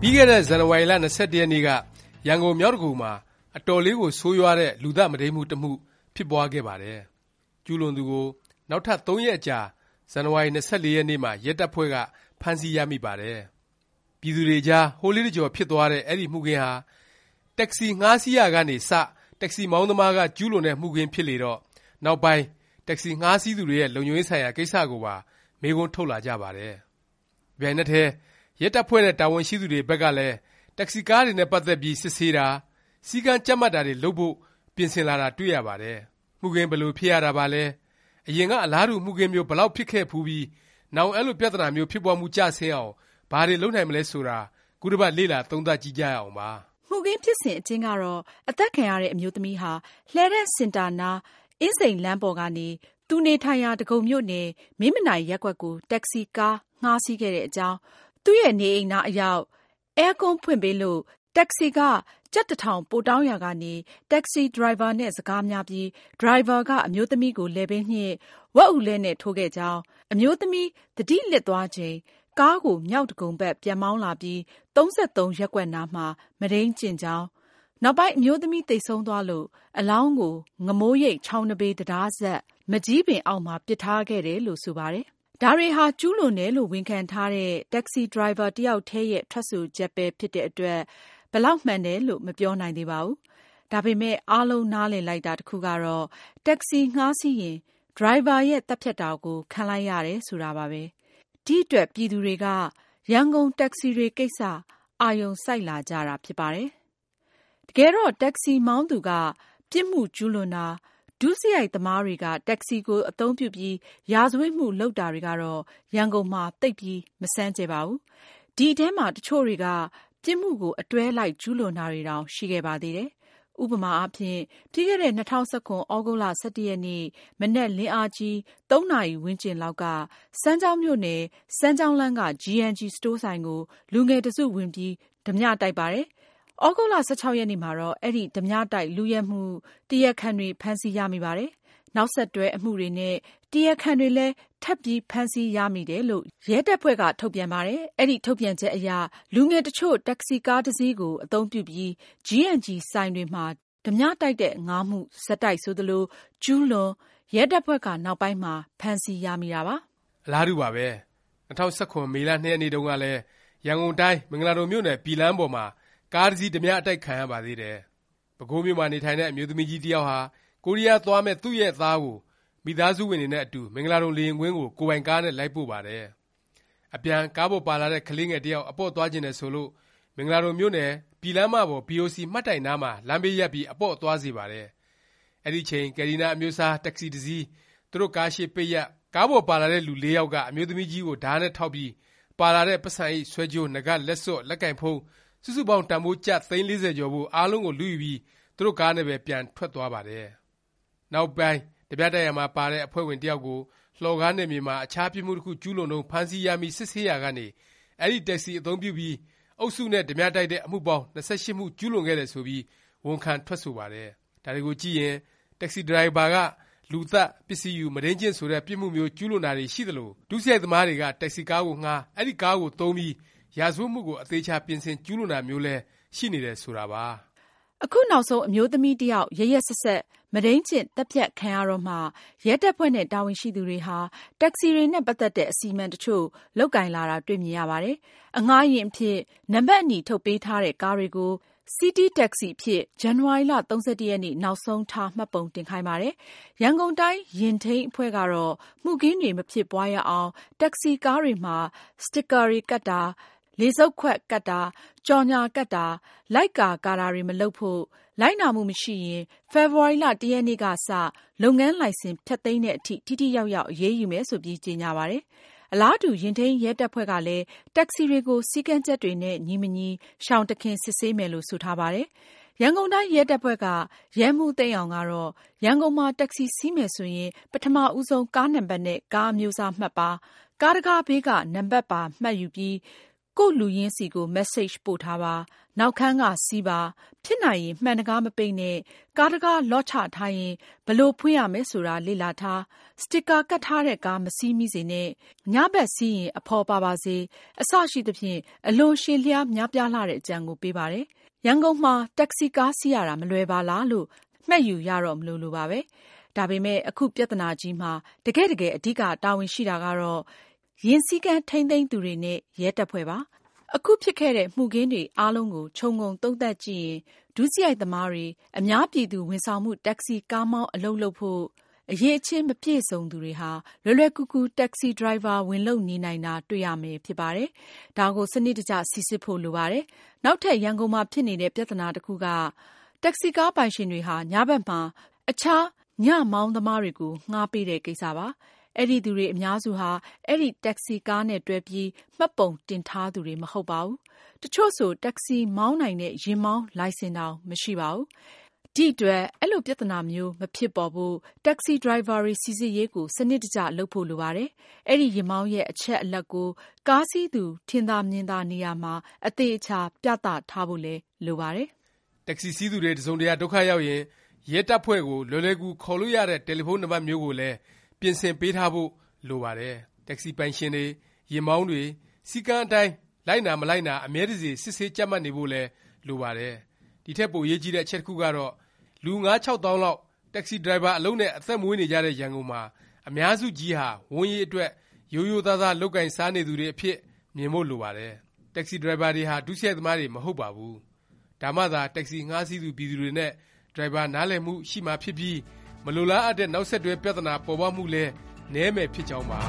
ပြီးခဲ့တဲ့ ဇန်နဝါရီလ ၂၁ ရက်နေ့က ရန်ကုန် မြောက်ဒဂုံမှာ အတော်လေးကို ဆိုးရွားတဲ့ လူသတ်မုဒိန်းမှု တစ်မှု ဖြစ်ပွားခဲ့ပါတယ်။ကျူးလွန်သူကို နောက်ထပ် ၃ ရက်အကြာ ဇန်နဝါရီ ၂၄ ရက်နေ့မှာ ရဲတပ်ဖွဲ့က ဖမ်းဆီးရမိပါတယ်။ပြည်သူတွေအကြား ဟိုးလေးတစ်ကြော် ဖြစ်သွားတဲ့ အဲဒီ မှုခင်းဟာ တက္ကစီ ငှားစီးရာကနေ စ တက္ကစီမောင်းသမားက ကျူးလွန်တဲ့ မှုခင်းဖြစ်လေတော့ နောက်ပိုင်း တက္ကစီငှားစီးသူတွေရဲ့ လုံခြုံရေးဆိုင်ရာ ကိစ္စကိုပါ မေးခွန်းထုတ်လာကြပါတယ်။တစ်ပြိုင်နက်တည်းရဲတပ်ဖွဲ့နဲ့တာဝန်ရှိသူတွေဘက်ကလည်းတက္ကစီကားတွေနဲ့ပတ်သက်ပြီးစစ်ဆေးတာ၊စည်းကမ်းကြပ်မတ်တာတွေလုပ်ဖို့ပြင်ဆင်လာတာတွေ့ရပါတယ်။မှုခင်းဘယ်လိုဖြစ်ရတာပါလဲ၊အရင်ကအလားတူမှုခင်းမျိုးဘယ်လောက်ဖြစ်ခဲ့ဖူးပြီးနောင်အဲလိုပြသနာမျိုးဖြစ်ပွားမှုကျဆင်းအောင်ဘာတွေလုပ်နိုင်မလဲဆိုတာခုတစ်ပတ်လေ့လာသုံးသပ်ကြည့်ကြရအောင်ပါ။မှုခင်းဖြစ်စဉ်အကျဉ်းကတော့အသတ်ခံရတဲ့အမျိုးသမီးဟာလှည်းတန်းစင်တာနားအင်းစိန်လမ်းပေါ်ကနေ သူနေထိုင်ရာ ဒဂုံမြို့နယ် မင်းမနိုင်ရပ်ကွက်ကို တက္ကစီကားငှားစီးခဲ့တဲ့အကြောင်း၊သူ့ရဲ့နေအိမ်နားအရောက် အဲကွန်းဖွင့်ပေးလို့ တက္ကစီခ ကျပ်တစ်ထောင်ပိုတောင်းရာကနေ တက္ကစီဒရိုင်ဘာနဲ့ စကားများပြီး ဒရိုင်ဘာက အမျိုးသမီးကို လည်ပင်းညှစ်၊ဝက်အူလှည့်နဲ့ ထိုးခဲ့ကြောင်း၊အမျိုးသမီး သတိလစ်သွားချိန် ကားကို မြောက်ဒဂုံဘက် ပြန်မောင်းလာပြီး ၃၃ ရပ်ကွက်နားမှာ မုဒိန်းကျင့်ကြောင်း၊နောက်ပိုင်း အမျိုးသမီးသေဆုံးသွားလို့ အလောင်းကို ငမိုးရိပ် ချောင်းနံဘေး တံတားဆပ် မန်ကျည်းပင်အောက်မှာ ပစ်ထားခဲ့တယ်လို့ ဆိုပါတယ်။ဒါတွေဟာ ကျူးလွန်တယ်လို့ ဝန်ခံထားတဲ့ တက္ကစီဒရိုင်ဘာတစ်ယောက်တည်းရဲ့ ထွက်ဆိုချက်ပဲ ဖြစ်တဲ့အတွက် ဘယ်လောက်မှန်တယ်လို့ မပြောနိုင်သေးပါဘူး။ဒါပေမယ့်အားလုံးနားလည်လိုက်တာတစ်ခုကတော့ တက္ကစီငှားစီးရင် ဒရိုင်ဘာရဲ့ သတ်ဖြတ်တာကို ခံလိုက်ရတယ် ဆိုတာပါပဲ။ဒီအတွက် ပြည်သူတွေက ရန်ကုန်တက္ကစီတွေကိစ္စ အာရုံစိုက်လာကြတာ ဖြစ်ပါတယ်။တကယ်တော့ တက္ကစီမောင်းသူက ပြစ်မှုကျူးလွန်တာ၊ ဒုစရိုက်သမားတွေက တက္ကစီကို အသုံးပြုပြီး ရာဇဝတ်မှုလုပ်တာတွေကတော့ ရန်ကုန်မှာ သိပ်ပြီး မဆန်းကြယ်ပါဘူး။ဒီအထဲမှာတစ်ချို့တွေက ပြစ်မှုကို အတွဲလိုက် ကျူးလွန်တာတွေတောင် ရှိခဲ့ပါသေးတယ်။ဥပမာအားဖြင့် ပြီးခဲ့တဲ့ ၂၀၁၇ သြဂုတ်လ ၁၁ ရက်နေ့ မနက်လင်းအားကြီး ၃ နာရီဝန်းကျင်လောက်က စမ်းချောင်းမြို့နယ် စမ်းချောင်းလမ်းက g&g စတိုးဆိုင်ကို လူငယ်တစ်စုဝင်ပြီး ဓားပြတိုက်ပါတယ်။ သြဂုတ်လ ၁၆ ရက်နေ့မှာတော့ အဲဒီဓားပြတိုက် လုယက်မှု တရားခံတွေ ဖမ်းဆီးရမိပါတယ်။နောက်ဆက်တွဲ အမှုတွေနဲ့ တရားခံတွေလည်း ထပ်ပြီး ဖမ်းဆီးရမိတယ်လို့ ရဲတပ်ဖွဲ့က ထုတ်ပြန်ပါတယ်။အဲဒီ ထုတ်ပြန်ချက်အရ လူငယ်တစ်ချို့ တက္ကစီကားတစ်စီးကို အသုံးပြုပြီး g&g ဆိုင်တွေမှာဓားပြတိုက်တဲ့ ၅ မှု ဆက်တိုက်ဆိုသလို ကျူးလွန်၊ရဲတပ်ဖွဲ့က နောက်ပိုင်းမှာ ဖမ်းဆီးရမိတာပါ။အလားတူပါပဲ။၂၀၁၇ မေလ ၂ ရက်နေ့တုန်းကလည်း ရန်ကုန်တိုင်း မင်္ဂလာဒုံမြို့နယ် ပြည်လမ်းပေါ်မှာ ကားတစ်စီး ဓားပြအတိုက်ခံရပါသေးတယ်။ပဲခူးမြို့မှာ နေထိုင်တဲ့ အမျိုးသမီးကြီးတစ်ယောက်ဟာ ကိုရီးယားသွားမယ့် သူ့ရဲ့သားကို မိသားစုဝင်တွေနဲ့အတူ မင်္ဂလာဒုံလေယာဉ်ကွင်းကို ကိုယ်ပိုင်ကားနဲ့ လိုက်ပို့ပါတယ်။အပြန် ကားပေါ်ပါလာတဲ့ ကလေးငယ်တစ်ယောက် အပေါ့သွားချင်တယ်ဆိုလို့ မင်္ဂလာဒုံမြို့နယ် ပြည်လမ်းမပေါ်ဘီအိုစီမှတ်တိုင်နားမှာ လမ်းဘေးရပ်ပြီး အပေါ့သွားစေပါတယ်။အဲဒီအချိန် ကယ်လ်ဒီနာအမျိုးအစား တက္ကစီတစ်စီး သူတို့ကားရှေ့ပိတ်ရပ်၊ကားပေါ်ပါလာတဲ့ လူယောက်က အမျိုးသမီးကြီးကို ဓားနဲ့ထောက်ပြီး ပါလာတဲ့ ပိုက်ဆံအိတ်၊ဆွဲကြိုး၊နားကပ် လက်စွပ်၊လက်ကိုင်ဖုန်း စုစုပေါင်း တန်ဘိုး ကျပ် သိန်း ၄၀ ကျော်ဖိုး အားလုံးကို လုယူပြီး သူတို့ကားနဲ့ပဲ ပြန်ထွက်သွားပါတယ်။နောက်ပိုင်း ဓားပြတိုက်ရာမှာပါတဲ့ အဖွဲ့ဝင်တစ်ယောက်ကို လှော်ကားနယ်မြေမှာ အခြား ပြစ်မှုတစ်ခု ကျူးလွန်တုန်း ဖမ်းဆီးရမိ စစ်ဆေးရာကနေ အဲဒီ တက္ကစီ အသုံးပြုပြီး အုပ်စုနဲ့ ဓားပြတိုက်တဲ့ အမှုပေါင်း ၂၈ မှု ကျူးလွန်ခဲ့တယ် ဆိုပြီး ဝန်ခံ ထွက်ဆိုပါတယ်။ဒါတွေကိုကြည့်ရင် တက္ကစီ ဒရိုင်ဘာက လူသတ်၊ပစ္စည်းယူ၊မုဒိန်းကျင့် ဆိုတဲ့ ပြစ်မှုမျိုး ကျူးလွန်တာတွေ ရှိသလို၊ဒုစရိုက်သမားတွေက တက္ကစီကားကိုငှား၊အဲဒီကားကိုသုံးပြီး ရာဇဝတ်မှုကို အသေအခြာ ပြင်ဆင်ကျူးလွန်တာမျိုးလည်း ရှိနေတယ်ဆိုတာပါ။အခုနောက်ဆုံး အမျိုးသမီးတစ်ယောက် ရက်ရက်စက်စက် မုဒိန်းကျင့် သတ်ဖြတ်ခံရတော့မှ ရဲတပ်ဖွဲ့နဲ့ တာဝန်ရှိသူတွေဟာ တက္ကစီတွေနဲ့ ပတ်သက်တဲ့ အစီအမံ တစ်ချို့ လုပ်ကိုင်လာတာ တွေ့မြင်ရပါတယ်။အငှားယာဉ်အဖြစ် နံပတ်အနီ ထုတ်ပေးထားတဲ့ ကားတွေကို စီးတီးတက္ကစီအဖြစ် ဇန်နဝါရီ ၃၁ ရက်နေ့ နောက်ဆုံးထား မှတ်ပုံတင်ခိုင်းပါတယ်။ရန်ကုန်တိုင်း ယာဉ်ထိန်းအဖွဲ့ကတော့ မှုခင်းတွေ မဖြစ်ပွားရအောင် တက္ကစီကားတွေမှာ စတစ်ကာတွေ ကပ်တာ၊ လေစုတ်ခွက်ကပ်တာ၊ကြော်ငြာကပ်တာ၊လိုက်ကာကာတာတွေမလုပ်ဖို့၊လိုက်နာမှုမရှိရင်ဖေဖေါ်ဝါရီ၁ရက်နေ့ကစလုပ်ငန်းလိုင်စင်ဖျက်သိမ်းသည်အထိထိထိရောက်ရောက်အရေးယူမယ်ဆိုပြီးကြေငြာပါတယ်။အလားတူယာဉ်ထိန်းရဲတပ်ဖွဲ့ကလည်းတက္ကစီတွေကိုစည်းကမ်းချက်တွေနဲ့ညီမညီရှောင်တစ်ခင်စစ်ဆေးမယ်လို့ဆိုထားပါတယ်။ရန်ကုန်တိုင်းရဲတပ်ဖွဲ့ကရဲမှူးသိန်းအောင်ကတော့ရန်ကုန်မှာတက္ကစီစီးမယ်ဆိုရင်ပထမဦးဆုံးကားနံပတ်နဲ့ကားအမျိုးအစားမှတ်ပါ၊ကားတံခါးဘေးကနံပတ်ပါမှတ်ယူပြီး ကိုယ့်လူရင်းဆီကိုမက်ဆေ့ချ်ပို့ထားပါ၊နောက်ခန်းက စီးပါ၊ဖြစ်နိုင်ရင် မှန်တံခါးမပိတ်နဲ့၊ကားတံခါး လော့ချထားရင် ဘယ်လိုဖွင့်ရမယ်ဆိုတာ လေ့လာထား၊စတစ်ကာကပ်ထားတဲ့ကား မစီးမိစေနဲ့၊ညဘက်စီးရင် အဖော်ပါပါစေ အစရှိသဖြင့် အလွန်ရှည်လျားများပြားလှတဲ့အကြံကို ပေးပါတယ်။ရန်ကုန်မှာ တက္ကစီကားစီးရတာ မလွယ်ပါလားလို့ မှတ်ယူရတော့ မလိုလိုပါပဲ။ဒါပေမယ့် အခုပြသနာကြီးမှာ တကယ့်တကယ် အဓိက တာဝန်ရှိတာကတော့ ယာဉ်စည်းကမ်းထိန်းသိမ်းသူတွေနဲ့ ရဲတပ်ဖွဲ့ပါ။အခုဖြစ်ခဲ့တဲ့ မှုခင်းတွေအားလုံးကို ခြုံငုံသုံးသပ်ကြည့်ရင် ဒုစရိုက်သမားတွေ၊အများပြည်သူဝန်ဆောင်မှု တက္ကစီကားမောင်း အလုပ်လုပ်ဖို့ အရည်အချင်း မပြည့်စုံသူတွေဟာ လွယ်လွယ်ကူကူ တက္ကစီဒရိုင်ဘာ ဝင်လုပ်နေနိုင်တာ တွေ့ရမယ် ဖြစ်ပါတယ်။ဒါကို စနစ်တကျ စိစစ်ဖို့ လိုပါတယ်။နောက်ထပ် ရန်ကုန်မှာ ဖြစ်နေတဲ့ ပြသနာတစ်ခုက တက္ကစီကားပိုင်ရှင်တွေဟာ ညဘက်မှာ အခြား ညမောင်းသမားတွေကို ငှားပေးတဲ့ကိစ္စပါ။ အဲဒီသူတွေအများစုဟာ အဲဒီ တက္ကစီကားနဲ့တွဲပြီး မှတ်ပုံတင်ထားသူတွေ မဟုတ်ပါဘူး။တစ်ချို့ဆို တက္ကစီမောင်းနိုင်တဲ့ ယာဉ်မောင်းလိုင်စင်တောင် မရှိပါဘူး။ဒီအတွက် အဲလို ပြသနာမျိုး မဖြစ်ပေါ်ဖို့ တက္ကစီဒရိုင်ဘာတွေ စိစစ်ရေးကို စနစ်တကျ လုပ်ဖို့ လိုပါတယ်။အဲဒီ ယာဉ်မောင်းရဲ့ အချက်အလက်ကို ကားစီးသူ ထင်သာမြင်သာနေရာမှာ အသေအခြာ ပြသထားဖို့လည်း လိုပါတယ်။တက္ကစီစီးသူတွေ တစ်စုံတစ်ရာ ဒုက္ခရောက်ရင် ရဲတပ်ဖွဲ့ကို လွယ်လွယ်ကူခေါ်လို့ရတဲ့ တယ်လီဖုန်းနံပတ်မျိုးကိုလည်း ပြင်ဆင်ပေးထားဖို့ လိုပါတယ်။တက္ကစီပိုင်ရှင်တွေ၊ယာဉ်မောင်းတွေ စည်းကမ်းအတိုင်း လိုက်နာ မလိုက်နာ အမြဲတစေ စစ်ဆေးကြပ်မတ်နေဖို့လည်း လိုပါတယ်။ဒီထက် ပိုအရေးကြီးတဲ့ အချက်တစ်ခုကတော့ လူ ၅-၆ သောင်းလောက် တက္ကစီဒရိုင်ဘာ အလုပ်နဲ့ အသက်မွေးနေကြတဲ့ ရန်ကုန်မှာ အများစုကြီးဟာ ဝမ်းရေးအတွက် ရိုးရိုးသားသား လုပ်ကိုင်စားနေသူတွေအဖြစ် မြင်ဖို့ လိုပါတယ်။တက္ကစီဒရိုင်ဘာတွေဟာ ဒုစရိုက်သမားတွေ မဟုတ်ပါဘူး။ဒါမှသာ တက္ကစီငှားစီးသူ ပြည်သူတွေနဲ့ ဒရိုင်ဘာ နားလည်မှု ရှိမှာဖြစ်ပြီး မလိုလားအပ်တဲ့ နောက်ဆက်တွဲ ပြသနာ ပေါ်ပေါက်မှုလည်း နည်းမယ် ဖြစ်ကြောင်းပါ